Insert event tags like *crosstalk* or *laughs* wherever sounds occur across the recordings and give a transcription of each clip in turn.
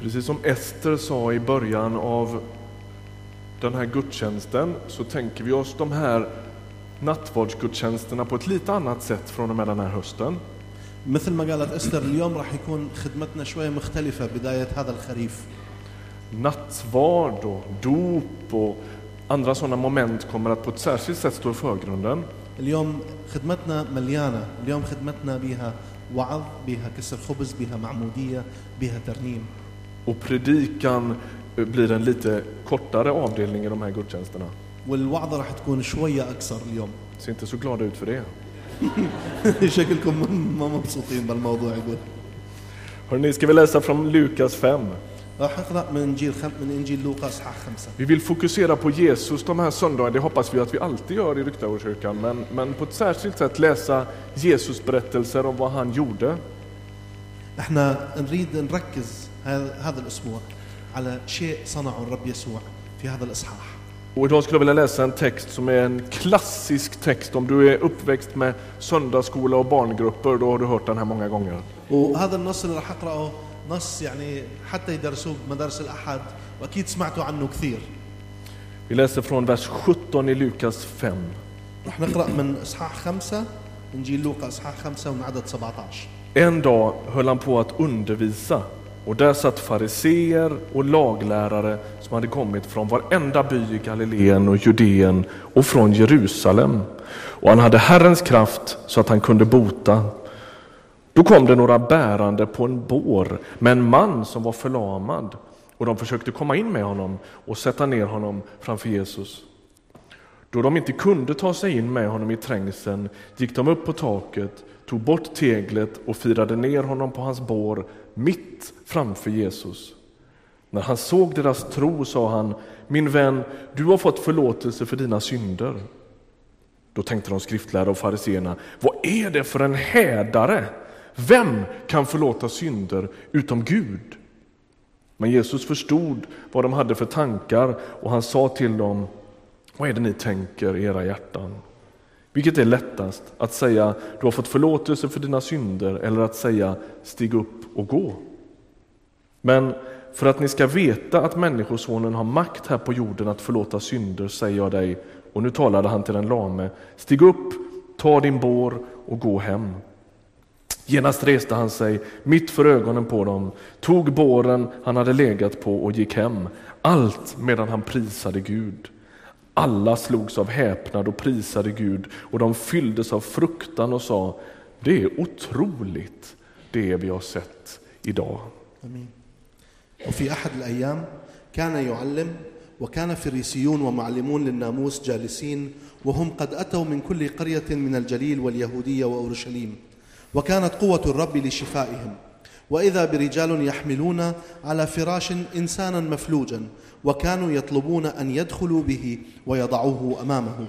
Precis som Ester sa i början av den här gudstjänsten så tänker vi oss de här nattvardsgudstjänsterna på ett lite annat sätt från och med den här hösten. مثل ما قالت استر اليوم راح يكون خدمتنا شويه مختلفه بدايه هذا الخريف Nattvard och dop och andra sådana moment kommer att på ett särskilt sätt stå i förgrunden. اليوم خدمتنا مليانه اليوم خدمتنا بها وعظ بها كسر خبز بها معموديه بها ترنيم Och predikan eh, blir en lite kortare avdelning i de här gudstjänsterna. والوعظه راح تكون شويه اقصر اليوم Ser inte så glada ut för det. *laughs* شكلكم ما مبسوطين بالموضوع يقول Hörrni, ska vi läsa från Lukas 5? راح اقرا من انجيل خم... من انجيل لوقا اصحاح خمسه Vi vill fokusera på Jesus de här söndagarna, det hoppas vi att vi alltid gör i Ryktagårdskyrkan, men, men på ett särskilt sätt läsa Jesus berättelser om vad han gjorde. احنا نريد نركز هذا الأسبوع على شيء صنعه الرب يسوع في هذا الاصحاح Och idag skulle jag vilja läsa en text som är en klassisk text. Om du är uppväxt med söndagsskola och barngrupper, då har du hört den här många gånger. وهذا النص اللي راح اقراه نص يعني حتى يدرسوه بمدارس الاحد واكيد سمعتوا عنه كثير Vi läser från vers 17 i Lukas 5. راح نقرا من اصحاح خمسه انجيل لوقا اصحاح خمسه ومن عدد 17 En dag höll han på att undervisa och där satt fariseer och laglärare som hade kommit från varenda by i Galileen och Judeen och från Jerusalem. Och han hade Herrens kraft så att han kunde bota. Då kom det några bärande på en bår med en man som var förlamad och de försökte komma in med honom och sätta ner honom framför Jesus. Då de inte kunde ta sig in med honom i trängseln gick de upp på taket, tog bort teglet och firade ner honom på hans bår mitt framför Jesus. När han såg deras tro sa han, min vän, du har fått förlåtelse för dina synder. Då tänkte de skriftlärda och fariseerna, vad är det för en hädare? Vem kan förlåta synder utom Gud? Men Jesus förstod vad de hade för tankar och han sa till dem, vad är det ni tänker i era hjärtan? Vilket är lättast, att säga du har fått förlåtelse för dina synder eller att säga stig upp och gå? Men för att ni ska veta att Människosonen har makt här på jorden att förlåta synder säger jag dig, och nu talade han till den lame, stig upp, ta din bår och gå hem. Genast reste han sig mitt för ögonen på dem, tog båren han hade legat på och gick hem, allt medan han prisade Gud. Alla slogs av häpnad och prisade Gud och de fylldes av fruktan och sa, det är otroligt det vi har sett idag. آمين. وفي أحد الأيام كان يعلم وكان فريسيون ومعلمون للناموس جالسين وهم قد أتوا من كل قرية من الجليل واليهودية وأورشليم وكانت قوة الرب لشفائهم. وإذا برجال يحملون على فراش إنسانا مفلوجا وكانوا يطلبون أن يدخلوا به ويضعوه أمامه.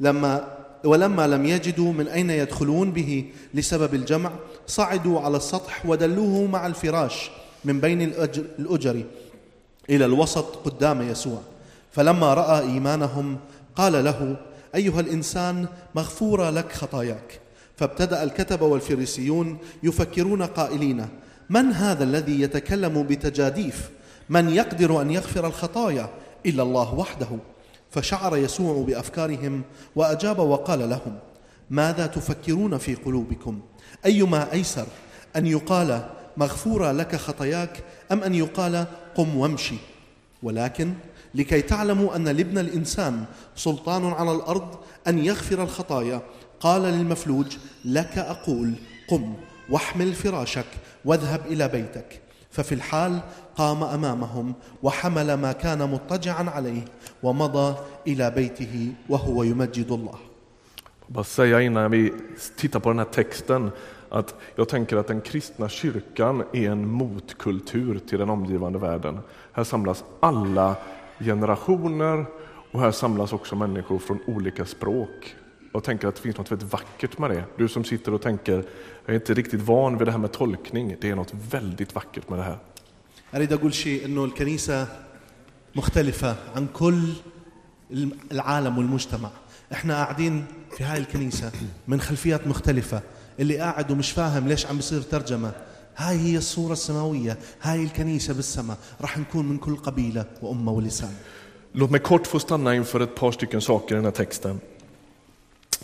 لما ولما لم يجدوا من أين يدخلون به لسبب الجمع صعدوا على السطح ودلوه مع الفراش من بين الأجر, إلى الوسط قدام يسوع. فلما رأى إيمانهم قال له أيها الإنسان مغفوره لك خطاياك. فابتدأ الكتبه والفريسيون يفكرون قائلين من هذا الذي يتكلم بتجاديف؟ من يقدر أن يغفر الخطايا إلا الله وحده؟ فشعر يسوع بأفكارهم وأجاب وقال لهم ماذا تفكرون في قلوبكم؟ أيما أيسر أن يقال مغفورة لك خطاياك أم أن يقال قم وامشي؟ ولكن لكي تعلموا أن لابن الإنسان سلطان على الأرض أن يغفر الخطايا قال للمفلوج لك أقول قم واحمل فراشك واذهب إلى بيتك. ففي الحال قام امامهم وحمل ما كان مضطجعا عليه ومضى الى بيته وهو يمجد الله Bara säga innan vi tittar på den här texten att jag tänker att den kristna kyrkan är en motkultur till den omgivande världen. Här samlas alla generationer och här samlas också människor från olika språk. Jag tänker att det finns något väldigt vackert med det. Du som sitter och tänker, jag är inte riktigt van vid det här med tolkning. Det är något väldigt vackert med det här. اريد اقول شيء انه الكنيسه مختلفه عن كل العالم والمجتمع احنا قاعدين في هاي الكنيسه من خلفيات مختلفه اللي قاعد ومش فاهم ليش عم بيصير ترجمه هاي هي الصورة السماوية هاي الكنيسة بالسماء راح نكون من كل قبيلة وأمة ولسان Låt mig kort få stanna inför ett par stycken saker i den här texten.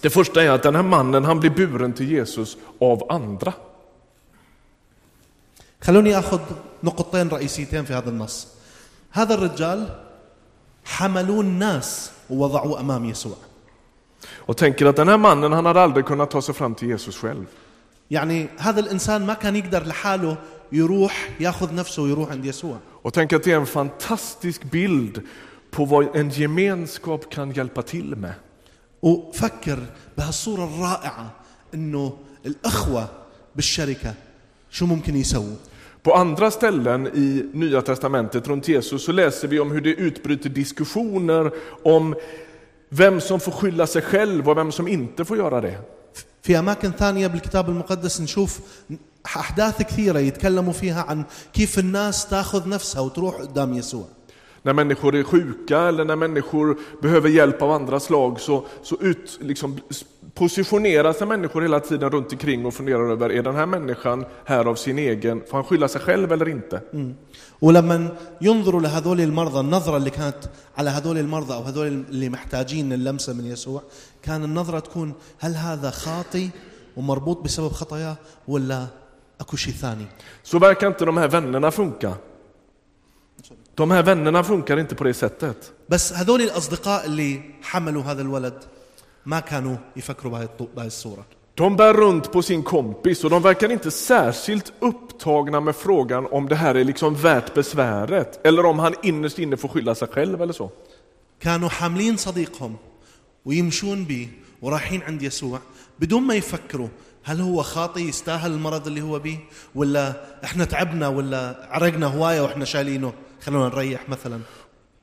Det första är att den här mannen han blir buren till Jesus av andra. خلوني أخذ نقطتين رئيسيتين في هذا النص هذا الرجال حملوا الناس ووضعوه أمام يسوع Och tänker att den här mannen han hade aldrig kunnat ta sig fram till Jesus själv. يعني هذا الإنسان ما كان يقدر لحاله يروح ياخذ نفسه ويروح عند يسوع Och tänk att det är en fantastisk bild på vad en gemenskap kan hjälpa till med. وفكر بهالصورة الرائعة إنه الأخوة بالشركة شو ممكن يسووا På andra ställen i Nya Testamentet runt Jesus så läser vi om hur det utbryter diskussioner om vem som får skylla sig själv och vem som inte får göra det. في أماكن ثانية بالكتاب المقدس نشوف أحداث كثيرة يتكلموا فيها عن كيف الناس تأخذ نفسها وتروح قدام يسوع När människor är sjuka eller när människor behöver hjälp av andra slag så, så ut, liksom, s- positionerar sig människor hela tiden runt omkring och funderar över är den här människan här av sin egen, får han skylla sig själv eller inte? ولما ينظروا لهذول المرضى النظرة اللي كانت على هذول المرضى أو هذول اللي محتاجين اللمسة من يسوع كان النظرة تكون هل هذا خاطي ومربوط بسبب خطاياه ولا أكو شيء ثاني Så verkar inte de här vännerna funka. De här vännerna funkar inte på det sättet. بس هذول الأصدقاء اللي حملوا هذا الولد ما كانوا يفكروا بهاي الط- بهاي الصورة De bär runt på sin kompis och de verkar inte särskilt upptagna med frågan om det här är liksom värt besväret eller om han innerst inne får skylla sig själv eller så. كانوا حاملين صديقهم ويمشون به ورايحين عند يسوع بدون ما يفكروا هل هو خاطي يستاهل المرض اللي هو به ولا احنا تعبنا ولا عرقنا هوايه واحنا شايلينه خلونا نريح مثلا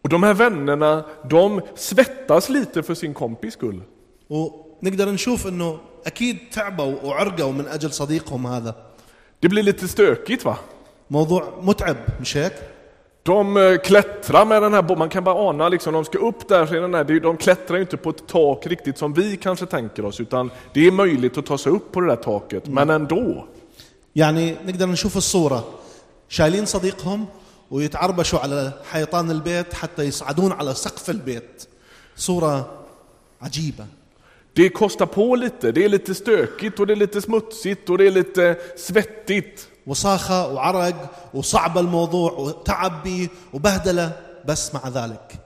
Och de här vännerna, de svettas lite för sin kompis skull. ونقدر نشوف انه اكيد تعبوا وعرقوا من اجل صديقهم هذا Det blir lite stökigt va? موضوع متعب مش هيك؟ De eh, klättrar med den här bo- man kan bara ana liksom, de ska upp där, så är den här, det är- de klättrar ju inte på ett tak riktigt som vi kanske tänker oss, utan det är möjligt att ta sig upp på det där taket, men ändå. يعني نقدر نشوف الصورة شايلين صديقهم ويتعربشوا على حيطان البيت حتى يصعدون على سقف البيت صورة عجيبة Det kostar på lite, det är lite stökigt och det är lite smutsigt och det är lite svettigt. وصاخة وعرق وصعب الموضوع وتعب بيه وبهدلة بس مع ذلك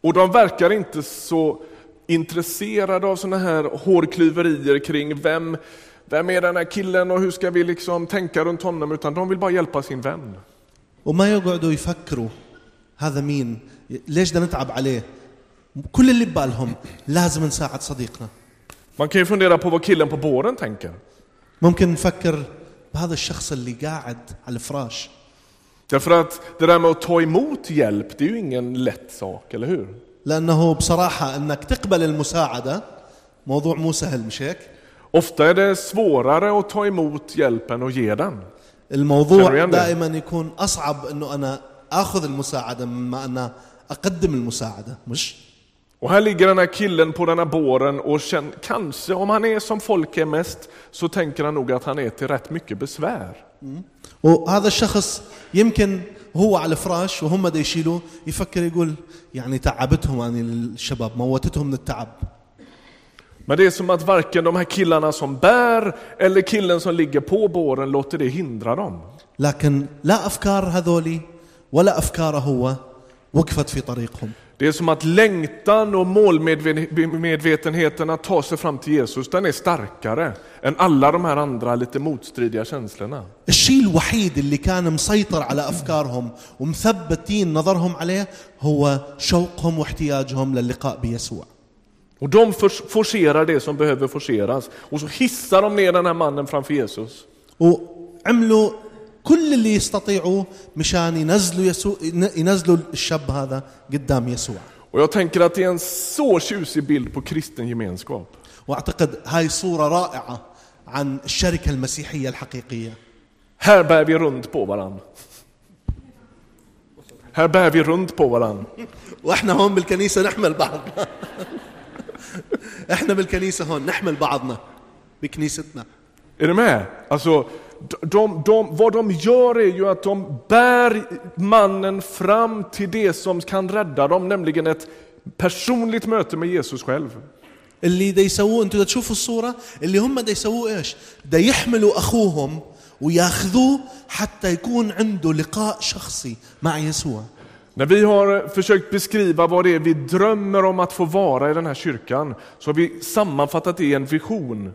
Och de verkar inte så intresserade av sådana här hårklyverier kring vem, vem är den här killen och hur ska vi liksom tänka runt honom, utan de vill bara hjälpa sin vän. وما يقعدوا يفكروا هذا مين ليش بدنا نتعب عليه كل اللي ببالهم لازم نساعد صديقنا Man kan ju fundera på vad killen på båren tänker. ممكن نفكر بهذا الشخص اللي قاعد على الفراش Därför att det där med att ta emot hjälp, det är ju ingen lätt sak, eller hur? لأنه بصراحة أنك تقبل المساعدة موضوع مو سهل مش هيك Ofta är det svårare att ta emot hjälpen och ge den. الموضوع. دائما يكون أصعب أنه أنا أخذ المساعدة مما أنا أقدم المساعدة مش Och här ligger den här killen på den här båren och känner, kanske om han är som folk är mest så tänker han nog att han är till rätt mycket besvär. وهذا الشخص يمكن هو على الفراش وهم دا يشيلوه يفكر يقول يعني تعبتهم يعني الشباب موتتهم من التعب Men det är som att varken de här killarna som bär eller killen som ligger på båren låter det hindra dem. لكن لا أفكار هذولي ولا أفكاره هو وقفت في طريقهم Det är som att längtan och målmedvetenheten att ta sig fram till Jesus, den är starkare än alla de här andra lite motstridiga känslorna. الشيء الوحيد اللي كان مسيطر على أفكارهم ومثبتين نظرهم عليه هو شوقهم واحتياجهم للقاء بيسوع Och de for- forcerar det som behöver forceras och så hissar de ner den här mannen framför Jesus. وعملوا كل اللي يستطيعوا مشان ينزلوا يسوع ينزلوا الشاب هذا قدام يسوع Och jag tänker att det är en så tjusig bild på kristen gemenskap. واعتقد هاي صورة رائعة عن الشركة المسيحية الحقيقية Här bär vi runt på varann. Här bär vi runt på varann. واحنا هون بالكنيسة نحمل بعضنا *laughs* إحنا بالكنيسة هون نحمل بعضنا بكنيستنا Är du med? Alltså, de, de, vad de gör är ju att de bär mannen fram till det som kan rädda dem, nämligen ett personligt möte med Jesus själv. اللي دا يسووه أنتوا دا تشوفوا الصورة اللي هم دا يسووه إيش دا يحملوا أخوهم وياخذوه حتى يكون عنده لقاء شخصي مع يسوع När vi har försökt beskriva vad det är vi drömmer om att få vara i den här kyrkan, så har vi sammanfattat det i en vision.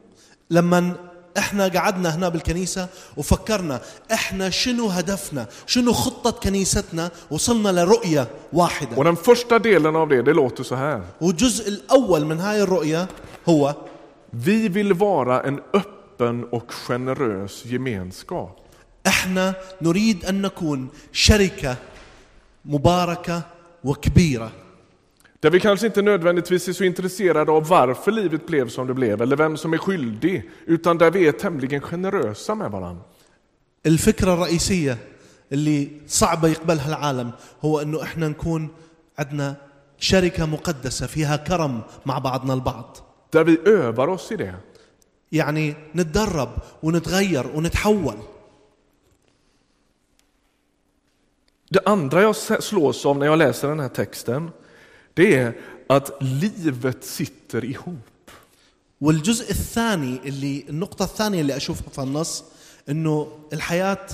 لما احنا قعدنا هنا بالكنيسة وفكرنا احنا شنو هدفنا شنو خطة كنيستنا وصلنا لرؤية واحدة Och den första delen av det, det låter så här. والجزء الأول من هاي الرؤية هو Vi vill vara en öppen och generös gemenskap. احنا نريد أن نكون شركة مباركة وكبيرة Där vi kanske inte nödvändigtvis är så intresserade av varför livet blev som det blev eller vem som är skyldig, utan där vi är tämligen generösa med varandra. الفكرة الرئيسية اللي صعبة يقبلها العالم هو أنه إحنا نكون عندنا شركة مقدسة فيها كرم مع بعضنا البعض Där vi övar oss i det. يعني نتدرب ونتغير ونتحول Det andra jag slås av när jag läser den här texten, det är att livet sitter ihop. والجزء الثاني اللي النقطة الثانية اللي أشوفها في النص أنه الحياة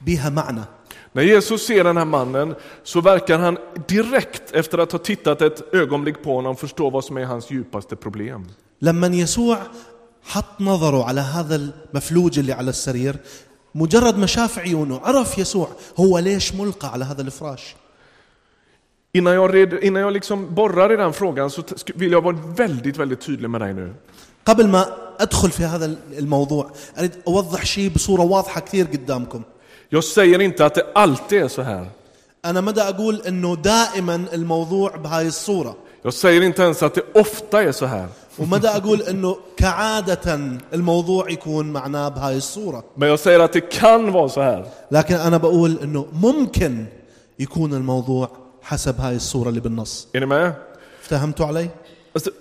بها معنى När Jesus ser den här mannen så verkar han direkt efter att ha tittat ett ögonblick på honom förstå vad som är hans djupaste problem. لما يسوع حط نظره على هذا المفلوج اللي على السرير مجرد ما شاف عيونه عرف يسوع هو ليش ملقى على هذا الفراش Innan jag, red, innan jag liksom borrar i den frågan så vill jag vara väldigt, väldigt tydlig med dig nu. قبل ما أدخل في هذا الموضوع أريد أوضح شيء بصورة واضحة كثير قدامكم Jag säger inte att det alltid är så här. أنا مدى أقول أنه دائما الموضوع بهاي الصورة Jag säger inte ens att det ofta är så här. ومدى أقول أنه كعادة الموضوع يكون معناه بهاي الصورة Men jag säger att det kan vara så här. لكن أنا بقول أنه ممكن يكون الموضوع حسب هاي الصورة اللي بالنص Är ni med? افتهمتوا علي؟ Alltså,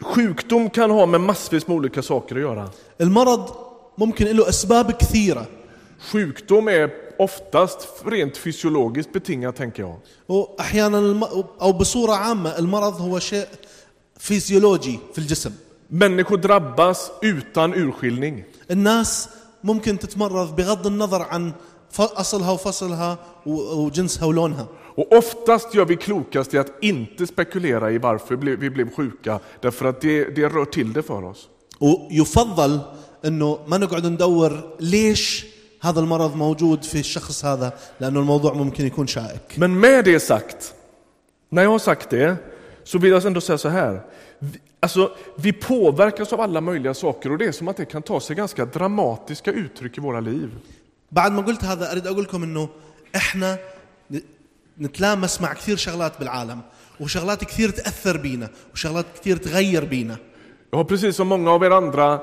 sjukdom kan ha med massvis med olika saker att göra. المرض ممكن له أسباب كثيرة Sjukdom är oftast rent fysiologiskt betingat, tänker jag. وأحيانا الم... أو بصورة عامة المرض هو شيء فيزيولوجي في الجسم Människor drabbas utan urskiljning. الناس ممكن تتمرض بغض النظر عن أصلها وفصلها وجنسها ولونها Och oftast gör vi klokast i att inte spekulera i varför vi blev- vi blev sjuka, därför att det, det rör till det för oss. ويفضل انه ما نقعد ندور ليش هذا المرض موجود في الشخص هذا لأنه الموضوع ممكن يكون شائك Men med det sagt, när jag har sagt det, så vill jag ändå säga så här. Vi, alltså, vi påverkas av alla möjliga saker och det är som att det kan ta sig ganska dramatiska uttryck i våra liv. بعد ما قلت هذا اريد اقول لكم انه احنا ن- نتلامس مع كثير شغلات بالعالم وشغلات كثير تاثر بينا وشغلات كثير تغير بينا Jag har precis som många av er andra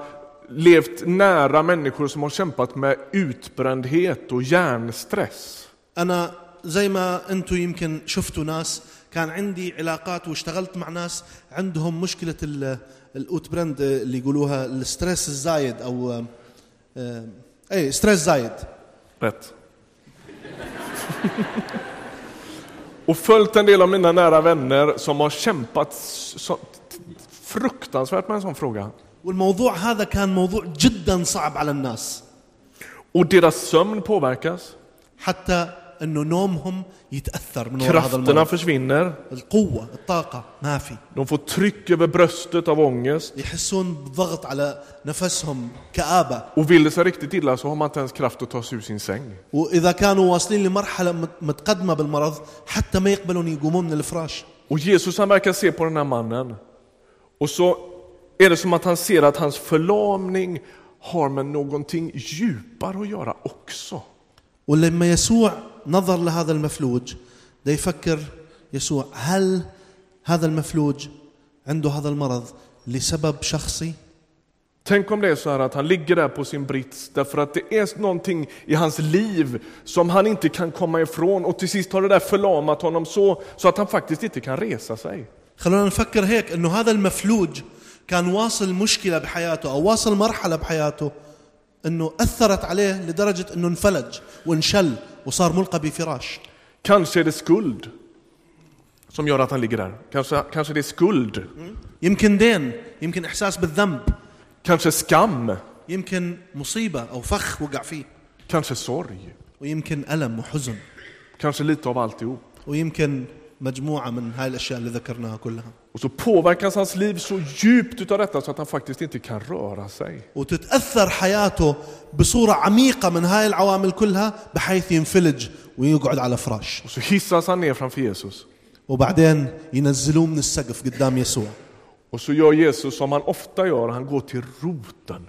levt nära människor som har kämpat med utbrändhet och hjärnstress. انا زي ما انتم يمكن شفتوا ناس كان عندي علاقات واشتغلت مع ناس عندهم مشكلة ال- الاوتبرند اللي يقولوها الستريس الزايد أو آه، اي ستريس زايد Rätt. *laughs* och följt en del av mina nära vänner som har kämpat så, fruktansvärt med en sån fråga. والموضوع هذا كان موضوع جدا صعب على الناس Och deras sömn påverkas, حتى انه نومهم يتاثر من وراء هذا krafterna المرض försvinner, القوه الطاقه ما في de får tryck över bröstet av ångest يحسون بضغط على نفسهم كابه och vill det sig riktigt illa så har man inte ens kraft att ta sig ur sin säng. واذا كانوا واصلين لمرحله مت- متقدمه بالمرض حتى ما يقبلون يقومون من الفراش Och Jesus han verkar se på den här mannen och så är det som att han ser att hans förlamning har med någonting djupare att göra också. ولما يسوع نظر لهذا المفلوج ده يفكر يسوع هل هذا المفلوج عنده هذا المرض لسبب شخصي Tänk om det är så här att han ligger där på sin brits därför att det är någonting i hans liv som han inte kan komma ifrån och till sist har det där förlamat honom så, så att han faktiskt inte kan resa sig. خلونا نفكر هيك انه هذا المفلوج كان واصل مشكله بحياته أو واصل مرحله بحياته إنه أثرت عليه لدرجة إنه انفلج وانشل وصار ملقى بفراش. Kanske är det skuld som gör att han ligger där. Kanske, kanske det är skuld, يمكن دين يمكن إحساس بالذنب. kanske skam, يمكن مصيبة أو فخ وقع فيه. kanske sorg, ويمكن ألم وحزن. kanske lite av alltihop. ويمكن مجموعة من هاي الأشياء اللي ذكرناها كلها Och så påverkas hans liv så djupt utav detta så att han faktiskt inte kan röra sig. وتتأثر حياته بصورة عميقة من هاي العوامل كلها بحيث ينفلج ويقعد على فراش Och så hissas han ner framför Jesus. وبعدين ينزلوه من السقف قدام يسوع Och så gör Jesus som han ofta gör, han går till roten.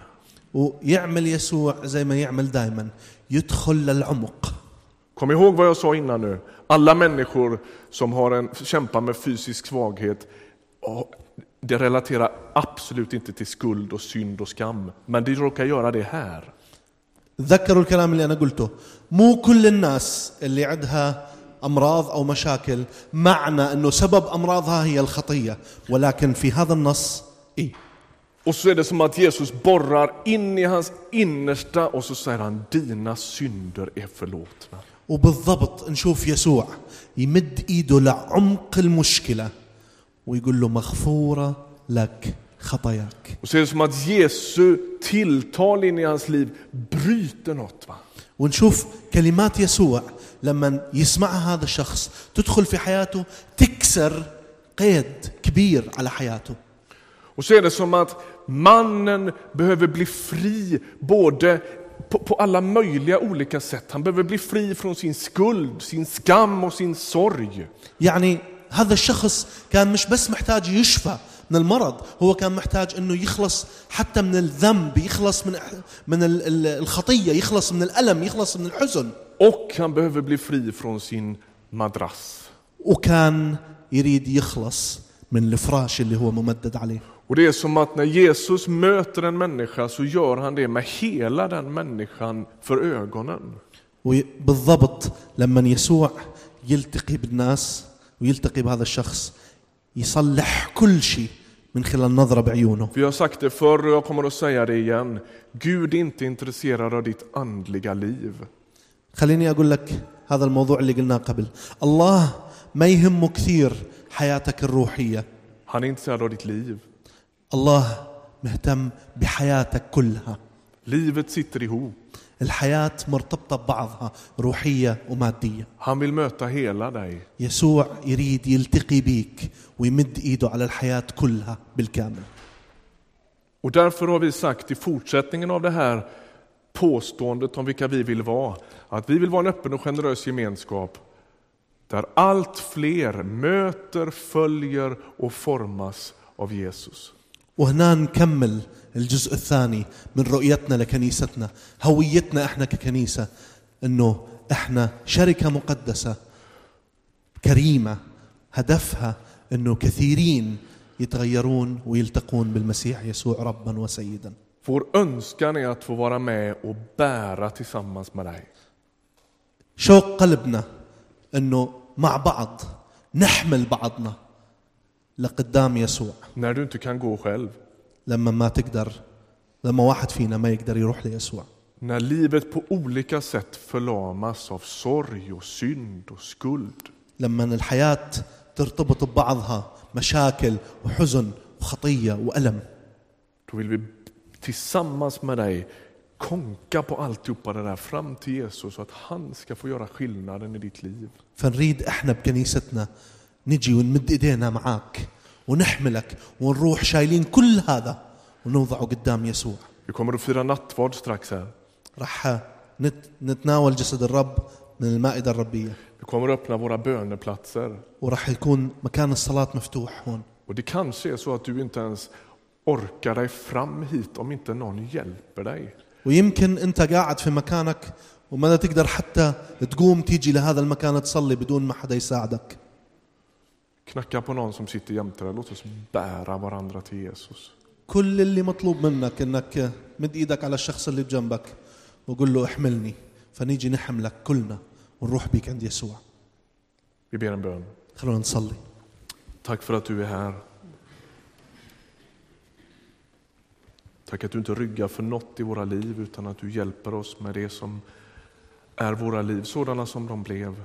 ويعمل يسوع زي ما يعمل دائما يدخل للعمق Kom ihåg vad jag sa innan nu. Alla människor som har en, kämpar med fysisk svaghet, ja, det relaterar absolut inte till skuld och synd och skam. Men det råkar göra det här. تذكروا الكلام اللي انا قلته مو كل الناس اللي عندها امراض او مشاكل معنى انه سبب امراضها هي الخطيه ولكن في هذا النص إيه Och så är det som att Jesus borrar in i hans innersta och så säger han, dina synder är förlåtna. وبالضبط نشوف يسوع يمد إيده لعمق المشكلة ويقول له مغفورة لك خطاياك Och så är det som att Jesu tilltal in i hans liv bryter något. Va? ونشوف كلمات يسوع لما يسمعها هذا الشخص تدخل في حياته تكسر قيد كبير على حياته Och så är det som att mannen behöver bli fri både på, på alla möjliga olika sätt. Han behöver bli fri från sin skuld, sin skam och sin sorg. يعني هذا الشخص كان مش بس محتاج يشفى من المرض هو كان محتاج إنه يخلص حتى من الذنب يخلص من من ال- ال- الخطية يخلص من الألم يخلص من الحزن Och han behöver bli fri från sin madrass. وكان يريد يخلص من الفراش اللي هو ممدد عليه Och det är som att när Jesus möter en människa så gör han det med hela den människan för ögonen. وبالضبط لما يسوع يلتقي بالناس ويلتقي بهذا الشخص يصلح كل شيء من خلال نظرة بعيونه Vi har sagt det förr och jag kommer att säga det igen. Gud är inte intresserad av ditt andliga liv. خليني أقول لك هذا الموضوع اللي قلناه قبل الله ما يهمه كثير حياتك الروحية Han är intresserad av ditt liv. الله مهتم بحياتك كلها Livet sitter ihop. الحياة مرتبطة ببعضها روحية ومادية Han vill möta hela dig. يسوع يريد يلتقي بيك ويمد ايده على الحياة كلها بالكامل Och därför har vi sagt i fortsättningen av det här påståendet om vilka vi vill vara, att vi vill vara en öppen och generös gemenskap där allt fler möter, följer och formas av Jesus. وهنا نكمل الجزء الثاني من رؤيتنا لكنيستنا هويتنا إحنا ككنيسة إنه إحنا شركة مقدسة كريمة هدفها إنه كثيرين يتغيرون ويلتقون بالمسيح يسوع ربا وسيدا Vår önskan är att få vara med och bära tillsammans med dig. شوق قلبنا إنه مع بعض نحمل بعضنا لقدام يسوع När du inte kan gå själv, لما ما تقدر لما واحد فينا ما يقدر يروح ليسوع när livet på olika sätt förlamas av sorg och synd och skuld. لما الحياة ترتبط ببعضها مشاكل وحزن وخطية وألم Då vill vi tillsammans med dig konka på alltihopa det där fram till Jesus så att han ska få göra skillnaden i ditt liv. فنريد إحنا بكنيستنا نجي ونمد إيدينا معاك ونحملك ونروح شايلين كل هذا ونوضعه قدام يسوع Vi kommer att fira nattvard strax här. راح نت- نتناول جسد الرب من المائدة الربية Vi kommer att öppna våra böneplatser. وراح يكون مكان الصلاة مفتوح هون Och det kanske är så att du inte ens orkar dig fram hit om inte någon hjälper dig. ويمكن انت قاعد في مكانك وما تقدر حتى تقوم تيجي لهذا المكان تصلي بدون ما حدا يساعدك Knacka på någon som sitter jämte dig. Låt oss bära varandra till Jesus. كل اللي مطلوب منك انك مد ايدك على الشخص اللي بجنبك وقول له احملني فنيجي نحملك كلنا ونروح بيك عند يسوع Vi ber en bön. خلونا نصلي Tack för att du är här. Tack att du inte ryggar för något i våra liv utan att du hjälper oss med det som är våra liv, sådana som de blev.